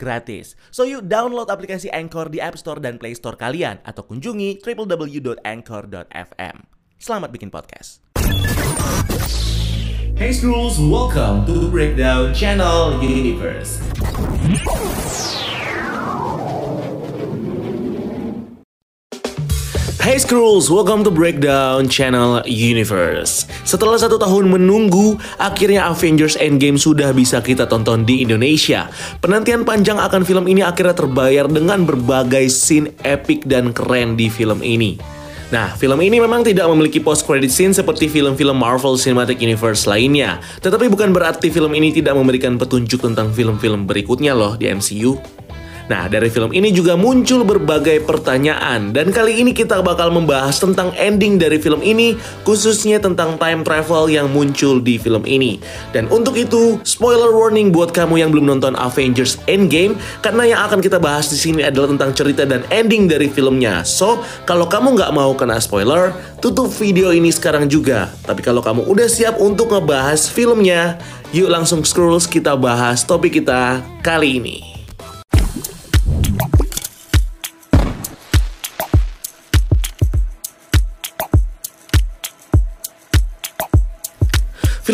gratis. So you download aplikasi Anchor di App Store dan Play Store kalian atau kunjungi www.anchor.fm. Selamat bikin podcast. Hey Scrolls, welcome to Breakdown Channel Universe. Hey Scrolls, welcome to Breakdown Channel Universe. Setelah satu tahun menunggu, akhirnya Avengers Endgame sudah bisa kita tonton di Indonesia. Penantian panjang akan film ini akhirnya terbayar dengan berbagai scene epic dan keren di film ini. Nah, film ini memang tidak memiliki post credit scene seperti film-film Marvel Cinematic Universe lainnya. Tetapi bukan berarti film ini tidak memberikan petunjuk tentang film-film berikutnya loh di MCU. Nah, dari film ini juga muncul berbagai pertanyaan dan kali ini kita bakal membahas tentang ending dari film ini, khususnya tentang time travel yang muncul di film ini. Dan untuk itu, spoiler warning buat kamu yang belum nonton Avengers Endgame karena yang akan kita bahas di sini adalah tentang cerita dan ending dari filmnya. So, kalau kamu nggak mau kena spoiler, tutup video ini sekarang juga. Tapi kalau kamu udah siap untuk ngebahas filmnya, yuk langsung scroll kita bahas topik kita kali ini.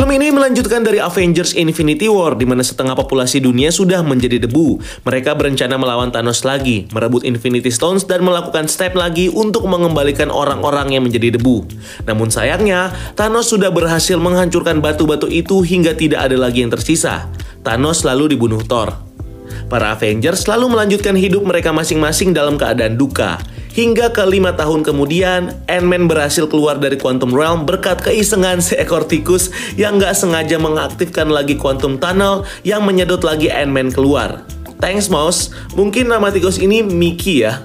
Film ini melanjutkan dari Avengers Infinity War di mana setengah populasi dunia sudah menjadi debu. Mereka berencana melawan Thanos lagi, merebut Infinity Stones dan melakukan step lagi untuk mengembalikan orang-orang yang menjadi debu. Namun sayangnya, Thanos sudah berhasil menghancurkan batu-batu itu hingga tidak ada lagi yang tersisa. Thanos lalu dibunuh Thor. Para Avengers selalu melanjutkan hidup mereka masing-masing dalam keadaan duka. Hingga ke lima tahun kemudian, Ant-Man berhasil keluar dari Quantum Realm berkat keisengan seekor tikus yang nggak sengaja mengaktifkan lagi Quantum Tunnel yang menyedot lagi Ant-Man keluar. Thanks Mouse, mungkin nama tikus ini Mickey ya.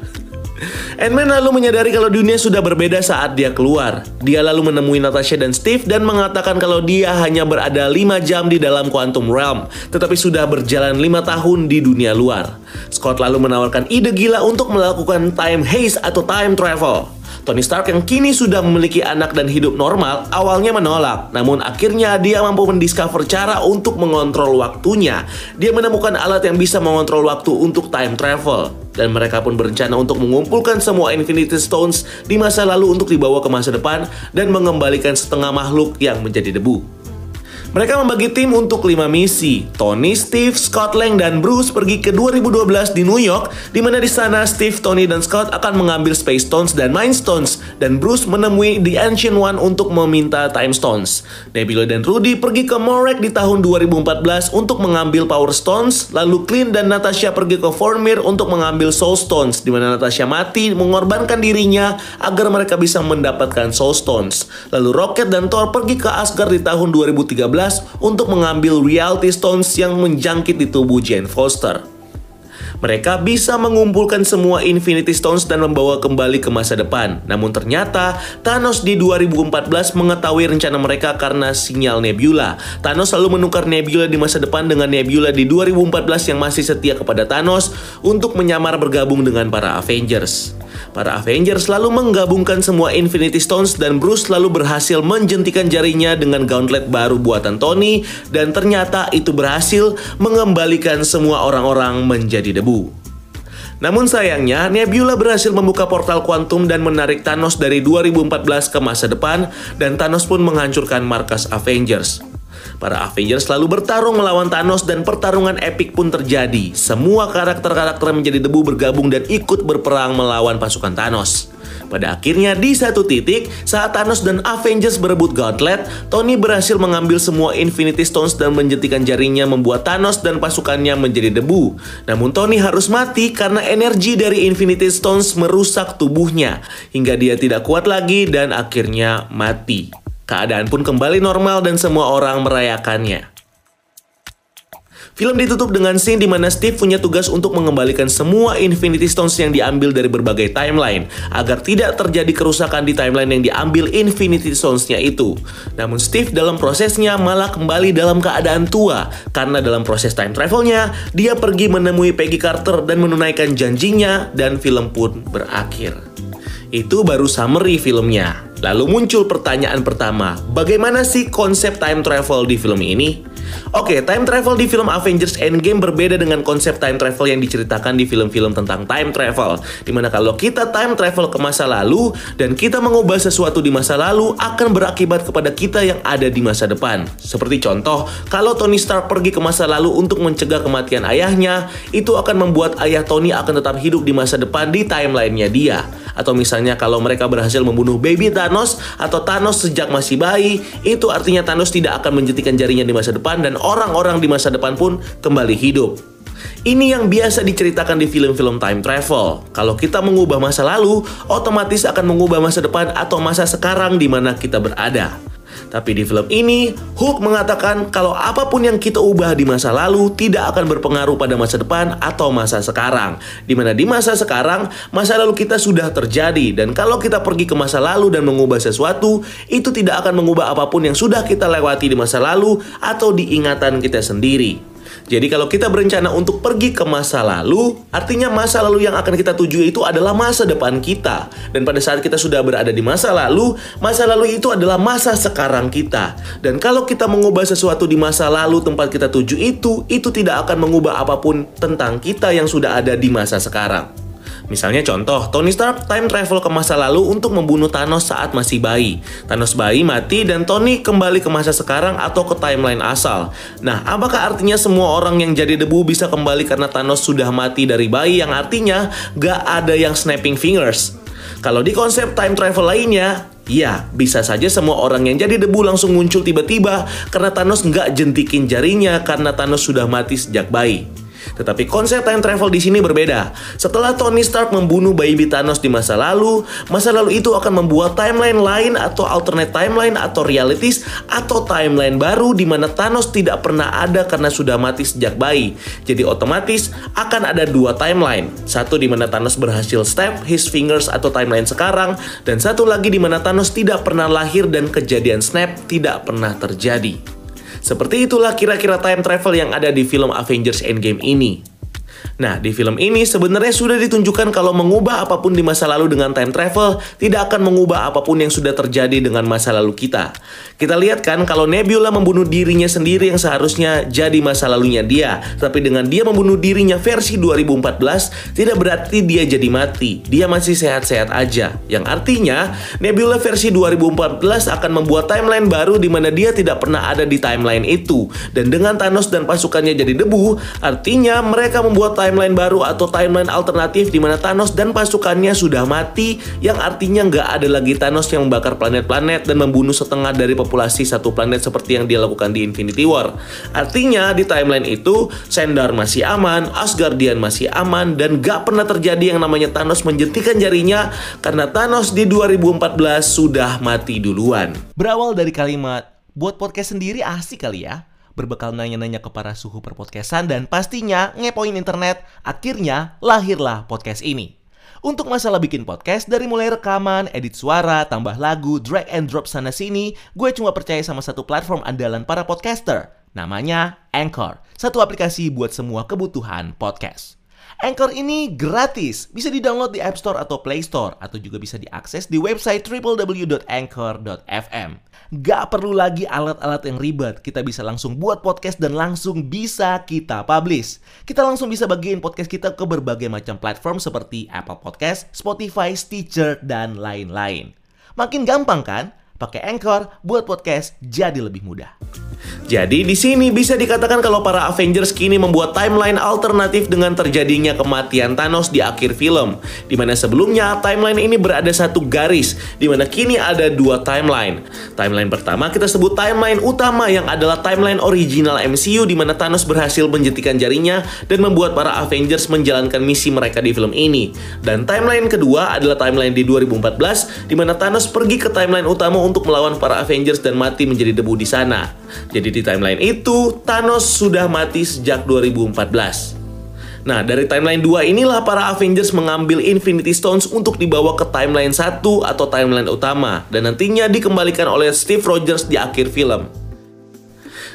Ant-Man lalu menyadari kalau dunia sudah berbeda saat dia keluar. Dia lalu menemui Natasha dan Steve dan mengatakan kalau dia hanya berada 5 jam di dalam Quantum Realm, tetapi sudah berjalan 5 tahun di dunia luar. Scott lalu menawarkan ide gila untuk melakukan time haze atau time travel. Tony Stark yang kini sudah memiliki anak dan hidup normal awalnya menolak, namun akhirnya dia mampu mendiscover cara untuk mengontrol waktunya. Dia menemukan alat yang bisa mengontrol waktu untuk time travel. Dan mereka pun berencana untuk mengumpulkan semua Infinity Stones di masa lalu untuk dibawa ke masa depan dan mengembalikan setengah makhluk yang menjadi debu. Mereka membagi tim untuk 5 misi. Tony, Steve, Scott Lang, dan Bruce pergi ke 2012 di New York, di mana di sana Steve, Tony, dan Scott akan mengambil Space Stones dan Mind Stones, dan Bruce menemui The Ancient One untuk meminta Time Stones. Nebula dan Rudy pergi ke Morek di tahun 2014 untuk mengambil Power Stones, lalu Clint dan Natasha pergi ke Vormir untuk mengambil Soul Stones, di mana Natasha mati mengorbankan dirinya agar mereka bisa mendapatkan Soul Stones. Lalu Rocket dan Thor pergi ke Asgard di tahun 2013 untuk mengambil Reality Stones yang menjangkit di tubuh Jane Foster. Mereka bisa mengumpulkan semua Infinity Stones dan membawa kembali ke masa depan. Namun ternyata Thanos di 2014 mengetahui rencana mereka karena sinyal Nebula. Thanos selalu menukar Nebula di masa depan dengan Nebula di 2014 yang masih setia kepada Thanos untuk menyamar bergabung dengan para Avengers. Para Avengers selalu menggabungkan semua Infinity Stones dan Bruce selalu berhasil menjentikan jarinya dengan gauntlet baru buatan Tony dan ternyata itu berhasil mengembalikan semua orang-orang menjadi debu. Namun sayangnya, Nebula berhasil membuka portal kuantum dan menarik Thanos dari 2014 ke masa depan dan Thanos pun menghancurkan markas Avengers. Para Avengers selalu bertarung melawan Thanos dan pertarungan epik pun terjadi. Semua karakter-karakter menjadi debu bergabung dan ikut berperang melawan pasukan Thanos. Pada akhirnya di satu titik, saat Thanos dan Avengers berebut Gauntlet, Tony berhasil mengambil semua Infinity Stones dan menjentikan jarinya membuat Thanos dan pasukannya menjadi debu. Namun Tony harus mati karena energi dari Infinity Stones merusak tubuhnya, hingga dia tidak kuat lagi dan akhirnya mati. Keadaan pun kembali normal dan semua orang merayakannya. Film ditutup dengan scene di mana Steve punya tugas untuk mengembalikan semua Infinity Stones yang diambil dari berbagai timeline agar tidak terjadi kerusakan di timeline yang diambil Infinity Stones-nya itu. Namun Steve dalam prosesnya malah kembali dalam keadaan tua karena dalam proses time travelnya dia pergi menemui Peggy Carter dan menunaikan janjinya dan film pun berakhir. Itu baru summary filmnya. Lalu muncul pertanyaan pertama, bagaimana sih konsep time travel di film ini? Oke, time travel di film Avengers Endgame berbeda dengan konsep time travel yang diceritakan di film-film tentang time travel. Di mana kalau kita time travel ke masa lalu dan kita mengubah sesuatu di masa lalu akan berakibat kepada kita yang ada di masa depan. Seperti contoh, kalau Tony Stark pergi ke masa lalu untuk mencegah kematian ayahnya, itu akan membuat ayah Tony akan tetap hidup di masa depan di timelinenya dia. Atau misalnya kalau mereka berhasil membunuh baby Thanos atau Thanos sejak masih bayi, itu artinya Thanos tidak akan menjentikan jarinya di masa depan dan orang-orang di masa depan pun kembali hidup. Ini yang biasa diceritakan di film-film time travel. Kalau kita mengubah masa lalu, otomatis akan mengubah masa depan atau masa sekarang di mana kita berada. Tapi di film ini, Hulk mengatakan kalau apa pun yang kita ubah di masa lalu tidak akan berpengaruh pada masa depan atau masa sekarang. Di mana di masa sekarang, masa lalu kita sudah terjadi. Dan kalau kita pergi ke masa lalu dan mengubah sesuatu, itu tidak akan mengubah apa pun yang sudah kita lewati di masa lalu atau di ingatan kita sendiri. Jadi kalau kita berencana untuk pergi ke masa lalu, artinya masa lalu yang akan kita tuju itu adalah masa depan kita. Dan pada saat kita sudah berada di masa lalu, masa lalu itu adalah masa sekarang kita. Dan kalau kita mengubah sesuatu di masa lalu tempat kita tuju itu, itu tidak akan mengubah apa pun tentang kita yang sudah ada di masa sekarang. Misalnya contoh, Tony Stark time travel ke masa lalu untuk membunuh Thanos saat masih bayi. Thanos bayi mati dan Tony kembali ke masa sekarang atau ke timeline asal. Nah, apakah artinya semua orang yang jadi debu bisa kembali karena Thanos sudah mati dari bayi yang artinya gak ada yang snapping fingers? Kalau di konsep time travel lainnya, Ya, bisa saja semua orang yang jadi debu langsung muncul tiba-tiba karena Thanos nggak jentikin jarinya karena Thanos sudah mati sejak bayi. Tetapi konsep time travel di sini berbeda. Setelah Tony Stark membunuh bayi Thanos di masa lalu, masa lalu itu akan membuat timeline lain atau alternate timeline atau realities atau timeline baru di mana Thanos tidak pernah ada karena sudah mati sejak bayi. Jadi otomatis akan ada dua timeline. Satu di mana Thanos berhasil step his fingers atau timeline sekarang dan satu lagi di mana Thanos tidak pernah lahir dan kejadian snap tidak pernah terjadi. Seperti itulah kira-kira time travel yang ada di film Avengers Endgame ini. Nah, di film ini sebenarnya sudah ditunjukkan kalau mengubah apa pun di masa lalu dengan time travel tidak akan mengubah apa pun yang sudah terjadi dengan masa lalu kita. Kita lihat kan kalau Nebula membunuh dirinya sendiri yang seharusnya jadi masa lalunya dia, tapi dengan dia membunuh dirinya versi 2014 tidak berarti dia jadi mati. Dia masih sehat-sehat aja. Yang artinya Nebula versi 2014 akan membuat timeline baru di mana dia tidak pernah ada di timeline itu. Dan dengan Thanos dan pasukannya jadi debu, artinya mereka membuat timeline baru atau timeline alternatif di mana Thanos dan pasukannya sudah mati yang artinya nggak ada lagi Thanos yang membakar planet-planet dan membunuh setengah dari populasi satu planet seperti yang dia lakukan di Infinity War. Artinya di timeline itu Sendar masih aman, Asgardian masih aman dan gak pernah terjadi yang namanya Thanos menjentikan jarinya karena Thanos di 2014 sudah mati duluan. Berawal dari kalimat buat podcast sendiri asik kali ya berbekal nanya-nanya ke para suhu perpodcastan dan pastinya ngepoin internet, akhirnya lahirlah podcast ini. Untuk masalah bikin podcast, dari mulai rekaman, edit suara, tambah lagu, drag and drop sana-sini, gue cuma percaya sama satu platform andalan para podcaster. Namanya Anchor, satu aplikasi buat semua kebutuhan podcast. Anchor ini gratis, bisa di-download di App Store atau Play Store, atau juga bisa diakses di website www.anchor.fm. Gak perlu lagi alat-alat yang ribet, kita bisa langsung buat podcast dan langsung bisa kita publish. Kita langsung bisa bagiin podcast kita ke berbagai macam platform seperti Apple Podcast, Spotify, Stitcher, dan lain-lain. Makin gampang kan? Pakai Anchor buat podcast jadi lebih mudah. Jadi di sini bisa dikatakan kalau para Avengers kini membuat timeline alternatif dengan terjadinya kematian Thanos di akhir film. Di mana sebelumnya timeline ini berada satu garis, di mana kini ada dua timeline. Timeline pertama kita sebut timeline utama yang adalah timeline original MCU di mana Thanos berhasil menjentikan jarinya dan membuat para Avengers menjalankan misi mereka di film ini. Dan timeline kedua adalah timeline di 2014 di mana Thanos pergi ke timeline utama untuk melawan para Avengers dan mati menjadi debu di sana. Jadi di Timeline itu, Thanos sudah mati sejak 2014. Nah, dari timeline 2 inilah para Avengers mengambil Infinity Stones untuk dibawa ke timeline 1 atau timeline utama dan nantinya dikembalikan oleh Steve Rogers di akhir film.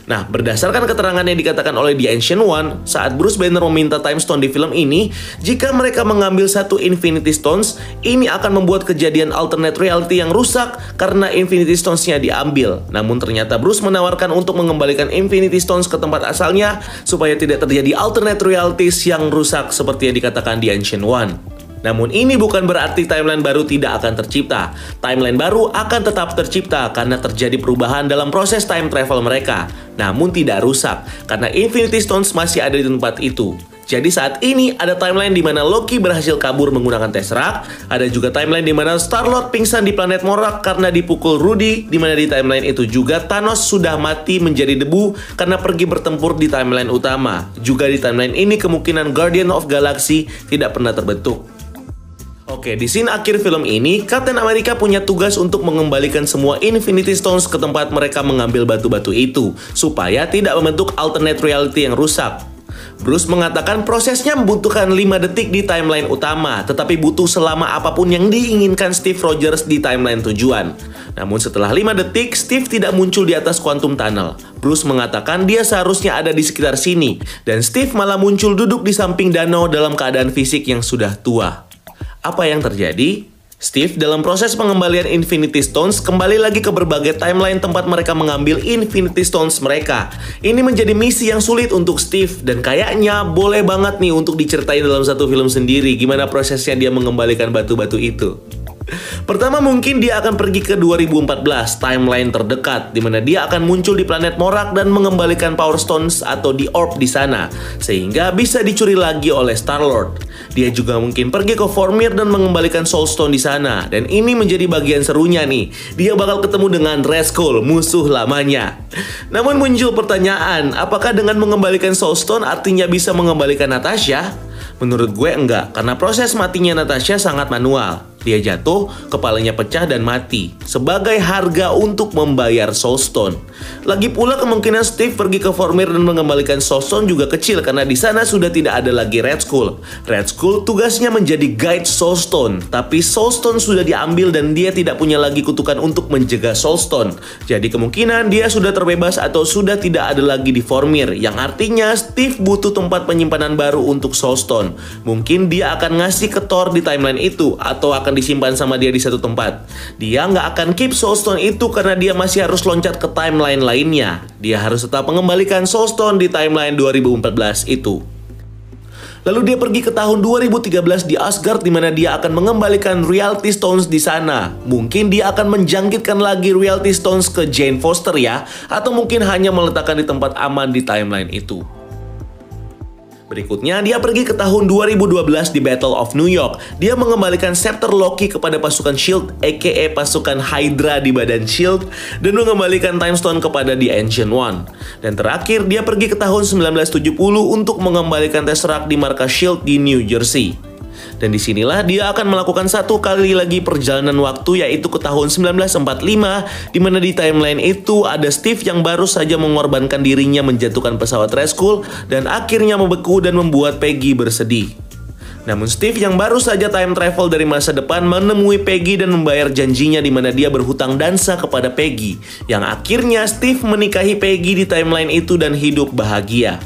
Nah, berdasarkan keterangan yang dikatakan oleh The Ancient One, saat Bruce Banner meminta Time Stone di film ini, jika mereka mengambil satu Infinity Stones, ini akan membuat kejadian alternate reality yang rusak karena Infinity Stones-nya diambil. Namun ternyata Bruce menawarkan untuk mengembalikan Infinity Stones ke tempat asalnya supaya tidak terjadi alternate realities yang rusak seperti yang dikatakan The Ancient One. Namun ini bukan berarti timeline baru tidak akan tercipta. Timeline baru akan tetap tercipta karena terjadi perubahan dalam proses time travel mereka. Namun tidak rusak karena Infinity Stones masih ada di tempat itu. Jadi saat ini ada timeline di mana Loki berhasil kabur menggunakan Tesseract, ada juga timeline di mana Star-Lord pingsan di planet Morak karena dipukul Rudy, di mana di timeline itu juga Thanos sudah mati menjadi debu karena pergi bertempur di timeline utama. Juga di timeline ini kemungkinan Guardian of Galaxy tidak pernah terbentuk. Oke, di scene akhir film ini, Captain America punya tugas untuk mengembalikan semua Infinity Stones ke tempat mereka mengambil batu-batu itu, supaya tidak membentuk alternate reality yang rusak. Bruce mengatakan prosesnya membutuhkan 5 detik di timeline utama, tetapi butuh selama apa pun yang diinginkan Steve Rogers di timeline tujuan. Namun setelah 5 detik, Steve tidak muncul di atas Quantum Tunnel. Bruce mengatakan dia seharusnya ada di sekitar sini, dan Steve malah muncul duduk di samping danau dalam keadaan fisik yang sudah tua. Apa yang terjadi? Steve dalam proses pengembalian Infinity Stones kembali lagi ke berbagai timeline tempat mereka mengambil Infinity Stones mereka. Ini menjadi misi yang sulit untuk Steve dan kayaknya boleh banget nih untuk diceritain dalam satu film sendiri gimana prosesnya dia mengembalikan batu-batu itu. Pertama mungkin dia akan pergi ke 2014, timeline terdekat, di mana dia akan muncul di planet Morak dan mengembalikan Power Stones atau di Orb di sana, sehingga bisa dicuri lagi oleh Star-Lord. Dia juga mungkin pergi ke Vormir dan mengembalikan Soul Stone di sana, dan ini menjadi bagian serunya nih. Dia bakal ketemu dengan Red Skull, musuh lamanya. Namun muncul pertanyaan, apakah dengan mengembalikan Soul Stone artinya bisa mengembalikan Natasha? Menurut gue enggak, karena proses matinya Natasha sangat manual. Dia jatuh, kepalanya pecah dan mati sebagai harga untuk membayar Soulstone. Lagi pula kemungkinan Steve pergi ke Vormir dan mengembalikan Soulstone juga kecil karena di sana sudah tidak ada lagi Red Skull. Red Skull tugasnya menjadi guide Soulstone, tapi Soulstone sudah diambil dan dia tidak punya lagi kutukan untuk menjaga Soulstone. Jadi kemungkinan dia sudah terbebas atau sudah tidak ada lagi di Vormir, yang artinya Steve butuh tempat penyimpanan baru untuk Soulstone. Mungkin dia akan ngasih ke Thor di timeline itu atau akan disimpan sama dia di satu tempat. Dia nggak akan keep Soulstone itu karena dia masih harus loncat ke timeline lainnya. Dia harus tetap mengembalikan Soulstone di timeline 2014 itu. Lalu dia pergi ke tahun 2013 di Asgard di mana dia akan mengembalikan Reality Stones di sana. Mungkin dia akan menjangkitkan lagi Reality Stones ke Jane Foster ya, atau mungkin hanya meletakkan di tempat aman di timeline itu. Berikutnya, dia pergi ke tahun 2012 di Battle of New York. Dia mengembalikan scepter Loki kepada pasukan SHIELD, aka pasukan Hydra di badan SHIELD, dan mengembalikan Time Stone kepada The Ancient One. Dan terakhir, dia pergi ke tahun 1970 untuk mengembalikan Tesseract di markas SHIELD di New Jersey. Dan di sinilah dia akan melakukan satu kali lagi perjalanan waktu yaitu ke tahun 1945 di mana di timeline itu ada Steve yang baru saja mengorbankan dirinya menjatuhkan pesawat rescue dan akhirnya membeku dan membuat Peggy bersedih. Namun Steve yang baru saja time travel dari masa depan menemui Peggy dan membayar janjinya di mana dia berhutang dansa kepada Peggy. Yang akhirnya Steve menikahi Peggy di timeline itu dan hidup bahagia.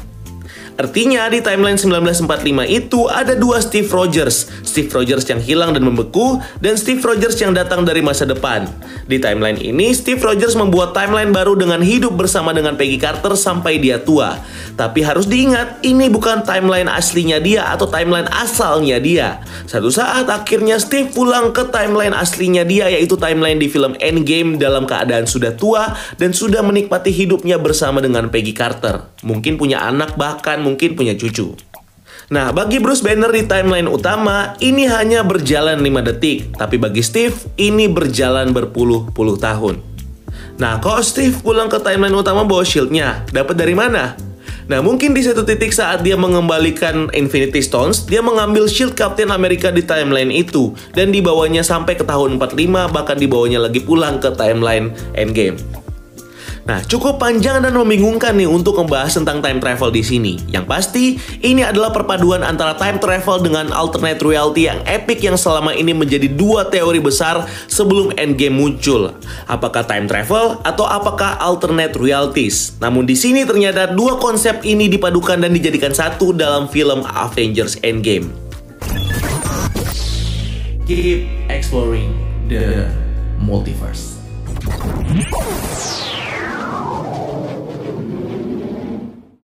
Artinya di timeline 1945 itu ada dua Steve Rogers. Steve Rogers yang hilang dan membeku dan Steve Rogers yang datang dari masa depan. Di timeline ini Steve Rogers membuat timeline baru dengan hidup bersama dengan Peggy Carter sampai dia tua. Tapi harus diingat ini bukan timeline aslinya dia atau timeline asalnya dia. Satu saat akhirnya Steve pulang ke timeline aslinya dia yaitu timeline di film Endgame dalam keadaan sudah tua dan sudah menikmati hidupnya bersama dengan Peggy Carter. Mungkin punya anak bahkan mungkin punya cucu. Nah, bagi Bruce Banner di timeline utama, ini hanya berjalan 5 detik. Tapi bagi Steve, ini berjalan berpuluh-puluh tahun. Nah, kok Steve pulang ke timeline utama bawa shieldnya? Dapat dari mana? Nah, mungkin di satu titik saat dia mengembalikan Infinity Stones, dia mengambil shield Captain America di timeline itu dan dibawanya sampai ke tahun 45 bahkan dibawanya lagi pulang ke timeline Endgame. Nah, cukup panjang dan membingungkan nih untuk membahas tentang time travel di sini. Yang pasti, ini adalah perpaduan antara time travel dengan alternate reality yang epic yang selama ini menjadi dua teori besar sebelum Endgame muncul. Apakah time travel atau apakah alternate realities? Namun di sini ternyata dua konsep ini dipadukan dan dijadikan satu dalam film Avengers Endgame. Keep exploring the multiverse.